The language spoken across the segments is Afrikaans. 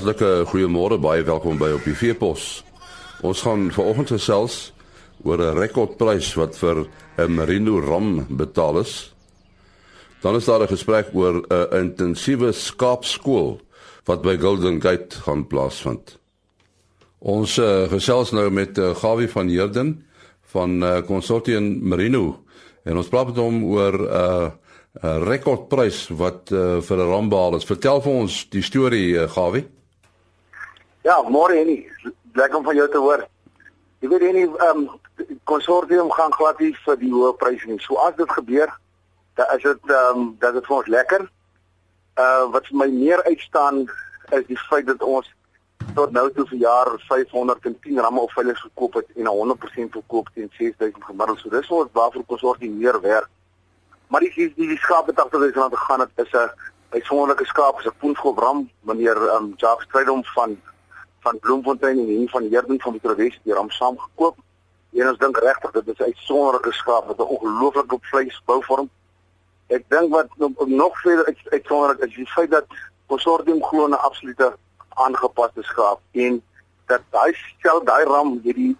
Hartlike goeiemôre, baie welkom by op die Veepos. Ons gaan vanoggend gesels oor 'n rekordprys wat vir 'n Merino ram betaal is. Dan is daar 'n gesprek oor 'n intensiewe skaapskool wat by Golden Gate gaan plaasvind. Ons uh, gesels nou met uh, Gawie van Heerden van uh, Consortium Merino en ons praat met hom oor 'n uh, 'n rekordprys wat uh, vir 'n ram behaal is. Vertel vir ons die storie, uh, Gawie. Ja, môre Henny, lekker om van jou te hoor. Jy weet Henny, ehm um, konsortium gaan glad nie vir die hoë pryse nie. So as dit gebeur, dan is dit ehm um, dat dit vir ons lekker. Uh wat vir my meer uitstaan is die feit dat ons tot nou toe vir jaar 510 ramme op veilig gekoop het en 100% verkoop teen 6000 gemiddeld. So dis ons waarvoor konsortium meer werk. Maar die die, die skaap het agter dis aan te gaan dit is 'n uitsonderlike skaap, is 'n Poenskop ram, meneer ehm um, Jacques Strydom van van Bloemfontein en hier van Herden van Mitrowes die ram saam gekoop. En ons dink regtig dit is uitsonderlike skaap met 'n ongelooflike vleisbouvorm. Ek dink wat nog verder uitsonderlik is die feit dat konsortium glo 'n absolute aangepaste skaap en dat hy stel daai ram hierdie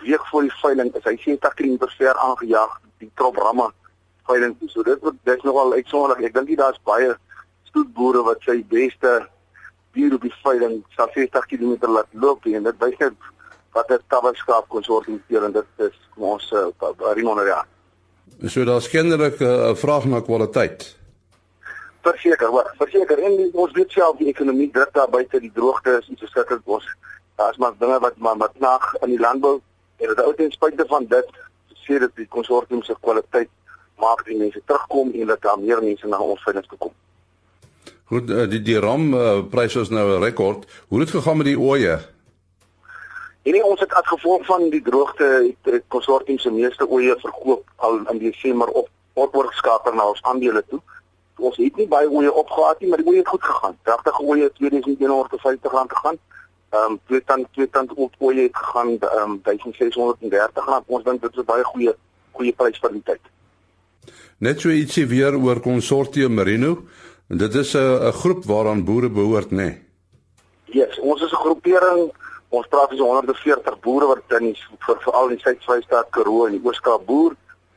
week voor die veiling is hy 70 km ver aangejaag die trop ramme veiling. So dit word dis nogal uitsonderlik. Ek dink jy daar's baie stoetboere wat sy beste dier op die veiling sal 60 km laat loop en dit wys net wat 'n tabelskaap konsortium teer en dit is ons uh, Rimon ja. So daar's kennelik eh, 'n uh, vraag na kwaliteit. Verseker, wat verseker en die, ons weet self die ekonomie druk daar buite die droogte is iets verskriklik ons daar's maar dinge wat maar wat nag in die landbou en dit ou ten spyte van dit sê dit die konsortium se kwaliteit maak die mense terugkom en dat daar meer mense na ons veiling toe kom. Goed, eh, die die ram uh, pryse is nou 'n rekord. Hoe het dit gegaan met die? En nie, ons het as gevolg van die droogte het, het konsortium se meeste ooe verkoop al in Desember op oorgeskakel na ons aandele toe. Ons het nie baie ooe opgehaat nie, maar die ooe het goed gegaan. Regtig ooe 2150 rand gegaan. Ehm um, twee tand twee tand ooe het gegaan ehm um, 1630 rand. Ons dink dit is 'n baie goeie goeie prys vir die tyd. Net so ietsie weer oor konsortium Merino. En dit is 'n 'n groep waaraan boere behoort, nê? Nee. Ja, yes, ons is 'n groepering. Ons praat van so 140 boere wat in die, vir veral in Suid-Vrystaat, Karoo en die Oos-Kaap boer.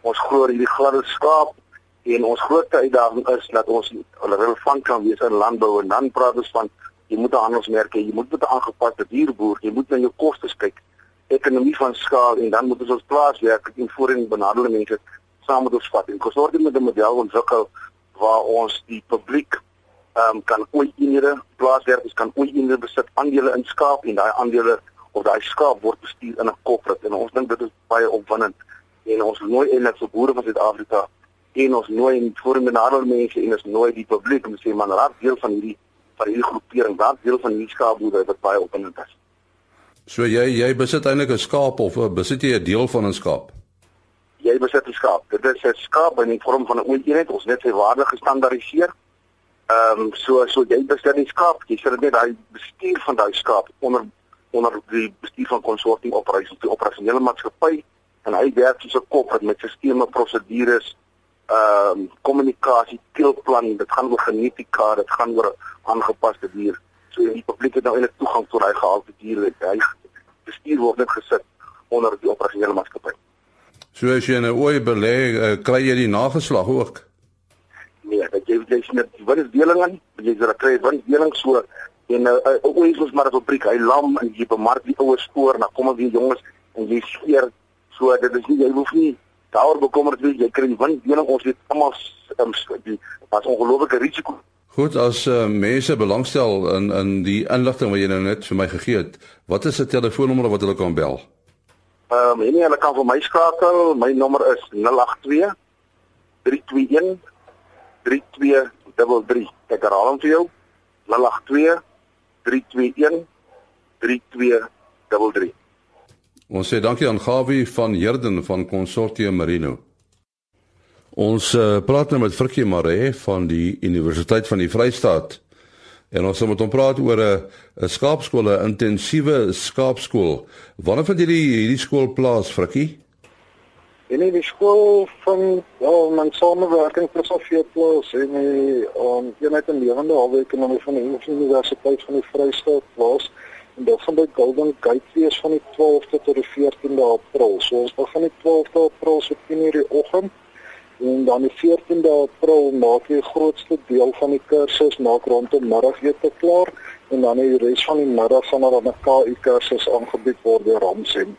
Ons glo hierdie gladde skaap en ons grootste uitdaging is dat ons relevant kan wees in landbou en dan praat ons van jy moet 'n handelsmerk hê, jy moet met 'n aangepaste dierboer, jy moet na jou kostes kyk, ekonomie van skaal en dan moet ons ons plaaswerk en voorheen benadelde mense saam met ons vat. En konsortium met 'n model ontwikkel waar ons die publiek ehm um, kan ooit eenhede plaaswerkers kan ooit eenhede besit aandele in skaap en daai aandele of daai skaap word bestuur in 'n corporate en ons dink dit is baie opwindend en ons nooi eintlik vir boere van Suid-Afrika en ons nooi in voormenadel mense en ons nooi die publiek om te sê man raak deel van hierdie van hierdie groepering raak deel van hierdie skaapboere wat baie opwindend is. So jy jy besit eintlik 'n skaap of besit jy 'n deel van 'n skaap? Jy besit 'n skaap. Dit is 'n skaap in die vorm van 'n eenheid. Ons net sy waarde gestandaardiseer. Ehm um, so so jy besit die skaap. Jy sit net daai bestuur van daai skaap onder onder die bestuur van konsortium operasie, die operasionele maatskappy en hy werk soos 'n kop met sisteme, prosedures, ehm um, kommunikasie, teelplan. Dit gaan oor genetika, dit gaan oor aangepaste dier. So die publiek het nou eintlik toegang tot daai gehalte diere. Hy bestuur word net gesit onder die operasionele maatskappy. So as jy 'n ooi belê, uh, kry jy die nageslag ook. Nee, dat jy jy sien wat is deling aan? Jy sê dat kry wat deling so en 'n uh, uh, ooi is maar 'n fabriek, hy lam en jy bemark die ouer spoor, dan kom weer jonges en jy skeer so dit is nie jy hoef nie daaroor bekommerd wees jy kry die winddeling ons weet almal um, die was ongelooflike risiko. Goed, as uh, mense belangstel in in die inligting wat jy nou net vir my gegee het, wat is 'n telefoonnommer wat hulle kan bel? Ehm um, en hulle kan vir my skakel. My nommer is 082 321 3233. Ek herhaal hom vir jou. 082 321 3233. Ons sê dankie aan Gawie van Herden van Consortium Marino. Ons uh, praat nou met Frikkie Maree van die Universiteit van die Vrystaat. En ons moet hom praat oor 'n 'n skaapskool, 'n intensiewe skaapskool. Wanneer vind hierdie hierdie skool plaas, Frikkie? En die skool van ja, my samewerking met Sofie Plaas en die um, eenheid in lewende hawe ekonomie van die Universiteit van die Vrystaat was en dit gaan by Golden Gate wees van die 12de tot die 14de April. So ons begin die 12de April so 10:00 die oggend en dan die 14de April maak jy die grootste deel van die kursus maak rondom middagete klaar en dan die res van die middag gaan daar 'n KU kursus aangebied word deur Ramsem.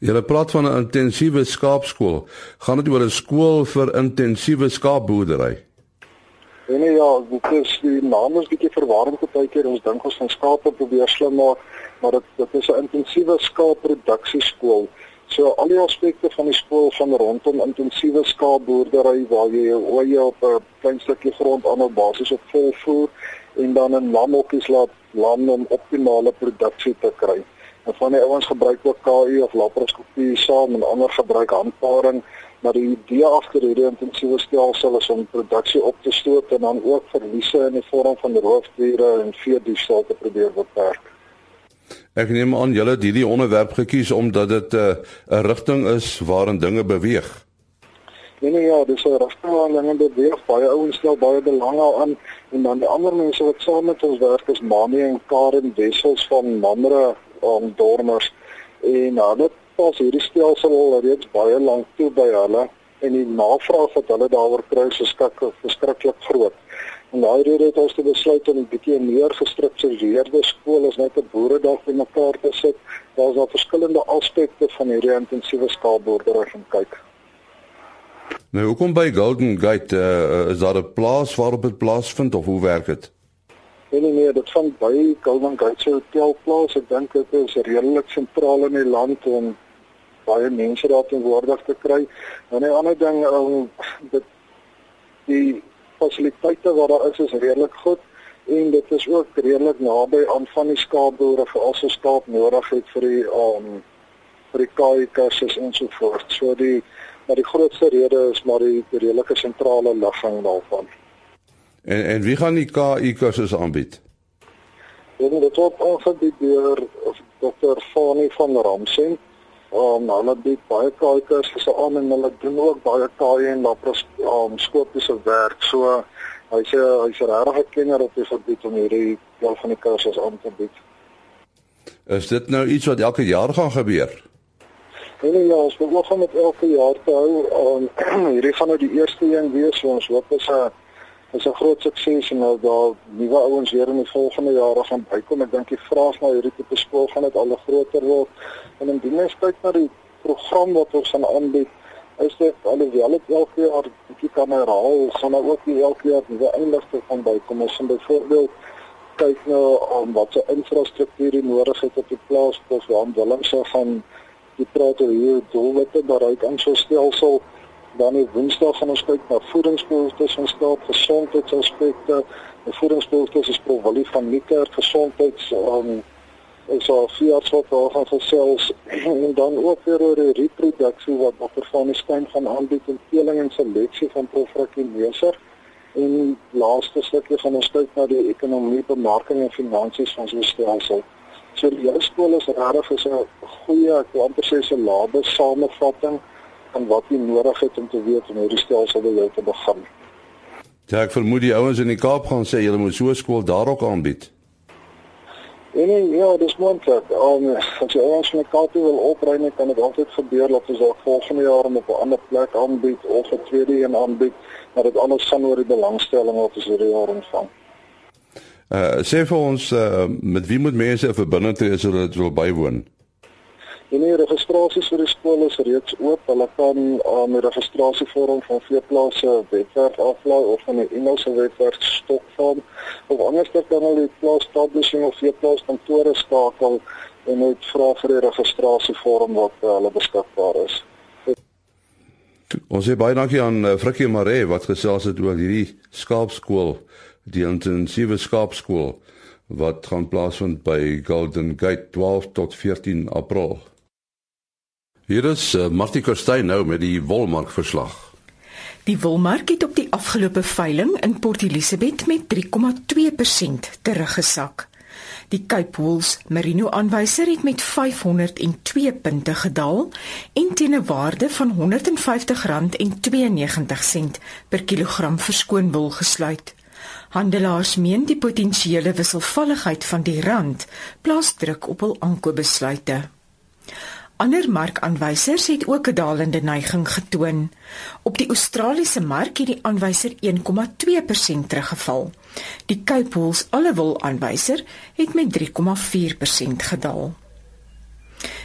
Jy praat van 'n intensiewe skaapskool. Gaan dit oor 'n skool vir intensiewe skaapboerdery? Nee, ja, dit is die naam is bietjie verwarrend partykeer. Ons dink ons van skape probeer slim maak, maar dit dit is 'n intensiewe skaapproduksieskool. So al die aspekte van die skool van rondom intensiewe skaapboerdery waar jy jou oeye op 'n klein stukkie grond aan 'n basis op volvoer en dan in lamhokkies laat lam om optimale produksie te kry. En van die ouens gebruik ook KU of laparoskopie saam en ander gebruik handparing maar die idee agter hierdie intensiewe stelsel is om produksie op te stoot en dan ook verliese in die vorm van roofdiere en veediefstal te probeer beperk. Ek neem aan julle het hierdie onderwerp gekies omdat dit 'n uh, 'n rigting is waarin dinge beweeg. Nee nee ja, dis 'n rigting waarin dinge beweeg. Baie ouens stel baie belang daaraan en dan die ander mense wat saam met ons werk is Mani en Karen Wessels van Mamre om Dormers en hulle pas hierdie stelsel al reeds baie lank toe by hulle en die navraag wat hulle daaroor kry is verskriklik verskriklik groot. En daai rede het ons besluit om 'n bietjie meer gestruktureerde skool as net 'n boeredag in mekaar te sit. Daar's daar verskillende aspekte van hierdie intensiewe skaalboerdery gaan kyk. Nou, hoekom by Golden Gate uh, is daar 'n plaas waarop dit plaasvind of hoe werk dit? Nee nee nee, dit van by Golden Gate se hotelplaas. Ek dink dit is redelik sentraal in die land en baie mense daar teenwoordig te kry. En 'n ander ding, um, dit die fasiliteite wat daar is is redelik goed en dit is ook redelik naby aan van die skaapboere vir al se skaap nodig het vir die um vir die kursus en so voort. So die maar die grootste rede is maar die redelike sentrale ligging daarvan. En en wie gaan die KI kursus aanbied? Dit word aangebied deur Dr. Fani van Ramsey Um hulle bied baie kursusse aan en hulle doen ook baie KI en lapros um skopiese werk. So hy's hy's regtig 'n kenner op die gebied om hierdie deel van die kursus aan te bied. Is dit nou iets wat elke jaar gaan gebeur? Nee, nee ja, ons wil ook met elke jaar te hou. Um hierdie gaan nou die eerste een wees. So ons hoop is 'n is 'n groot sukses en nou daar nuwe ouens weer in die volgende jare gaan bykom. Ek dink die vraag na hierdie tipe skool gaan dit al groter word. En indien mens kyk na die program wat ons aan aanbied, is dit alhoewel dit elke jaar bietjie kan herhaal, gaan daar ook elke jaar nuwe inligting van bykom. Ons gaan byvoorbeeld kyk na um, wat se infrastruktuur nodig het op die plaas, of waar Willem se gaan die praat oor hier doelwitte bereik aan so stelsel. Dan die Woensdag gaan ons kyk na voedingsbehoeftes van staat, gesondheidsaspekte. Voedingsbehoeftes is profilie van Nieker gesondheids um, is al vier wat gaan gesels en dan ook weer oor die reproduksie wat Dr. van die Steyn gaan aanbied en teeling en seleksie van profrakineser en laaste stukkie gaan ons kyk na die ekonomie, bemarking en finansies van so 'n stelsel. So die hele skool is regtig 'n goeie, ek wil amper sê 'n labe samevatting van wat jy nodig het om te weet om hierdie stelsel by jou te begin. Ja, ek vermoed die ouens in die Kaap gaan sê julle moet so 'n skool daar ook aanbied. Nee nee, ja, dis moontlik. Um, as jy ons met Kaap wil opbring, kan dit altyd gebeur dat ons dalk volgende jaar op 'n ander plek aanbied of 'n tweede een aanbied, maar dit alles gaan oor die belangstelling wat ons hierdie jaar ontvang. Uh sê vir ons uh, met wie moet mense verbind tree as hulle wil bywoon? En die registrasies vir die skool is reeds oop. Hulle kan aan um, die registrasievorm van Veeplaas se webwerf aflaai of van die Engelse webwerf Stokfarm of anders kan hulle die plaas publishing of Veeplaas kantore skakel en net vra vir die registrasievorm wat uh, hulle beskikbaar is. Ons sê baie dankie aan uh, Frikkie Maree wat gesels het oor hierdie skaapskool, die intensiewe skaapskool wat gaan plaasvind by Golden Gate 12 tot 14 April. Hier is uh, Martie Kerstyn nou met die wolmark verslag. Die wolmark het op die afgelope veiling in Port Elizabeth met 3,2% teruggesak. Die Cape Wools Merino aanwyser het met 502 punte gedaal en teen 'n waarde van R150.92 per kilogram verskoon wol gesluit. Handelaars meen die potensiële wisselvalligheid van die rand plaas druk op hul aankoopbesluite. Ander markaanwysers het ook 'n dalende neiging getoon. Op die Australiese mark het die aanwyser 1,2% teruggeval. Die Cape Wool's alle wol aanwyser het met 3,4% gedaal.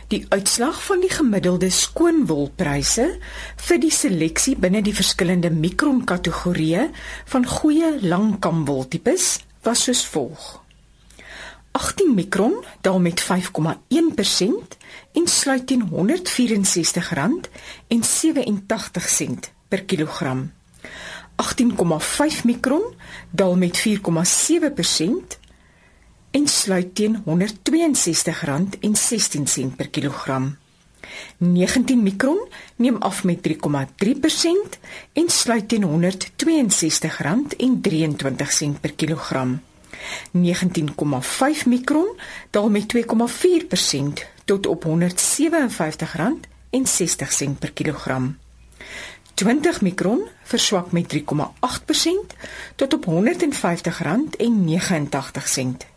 Die uitslag van die gemiddelde skoonwolpryse vir die seleksie binne die verskillende mikron kategorieë van goeie langkamwoltipes was soos volg. 18 mikron daal met 5,1% en sluit teen R164,87 per kilogram. 18,5 mikron daal met 4,7% en sluit teen R162,16 per kilogram. 19 mikron neem af met 3,3% en sluit teen R162,23 per kilogram. 19,5 mikron daal met 2,4% tot op R157,60 per kilogram. 20 mikron verswak met 3,8% tot op R150,89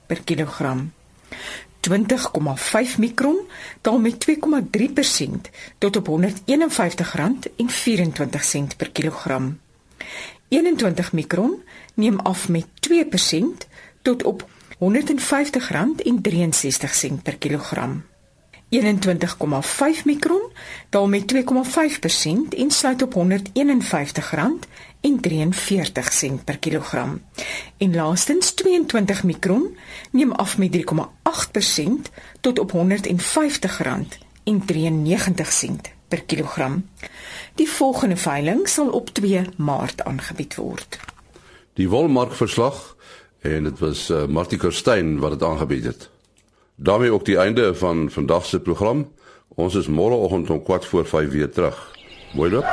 per kilogram. 20,5 mikron daal met 2,3% tot op R151,24 per kilogram. 21 mikron neem af met 2% tot op R150,63 per kilogram. 21,5 mikron daal met 2,5% en sluit op R151,43 per kilogram. En laastens 22 mikron neem af met 3,8% tot op R150,93 per kilogram. Die volgende veiling sal op 2 Maart aangebied word. Die wolmarkverslag en dit was uh, Martie Kerstyn wat dit aangebied het. daarmee ook die einde van vandag se program. Ons is môreoggend om 4 voor 5 weer terug. Mooi loop.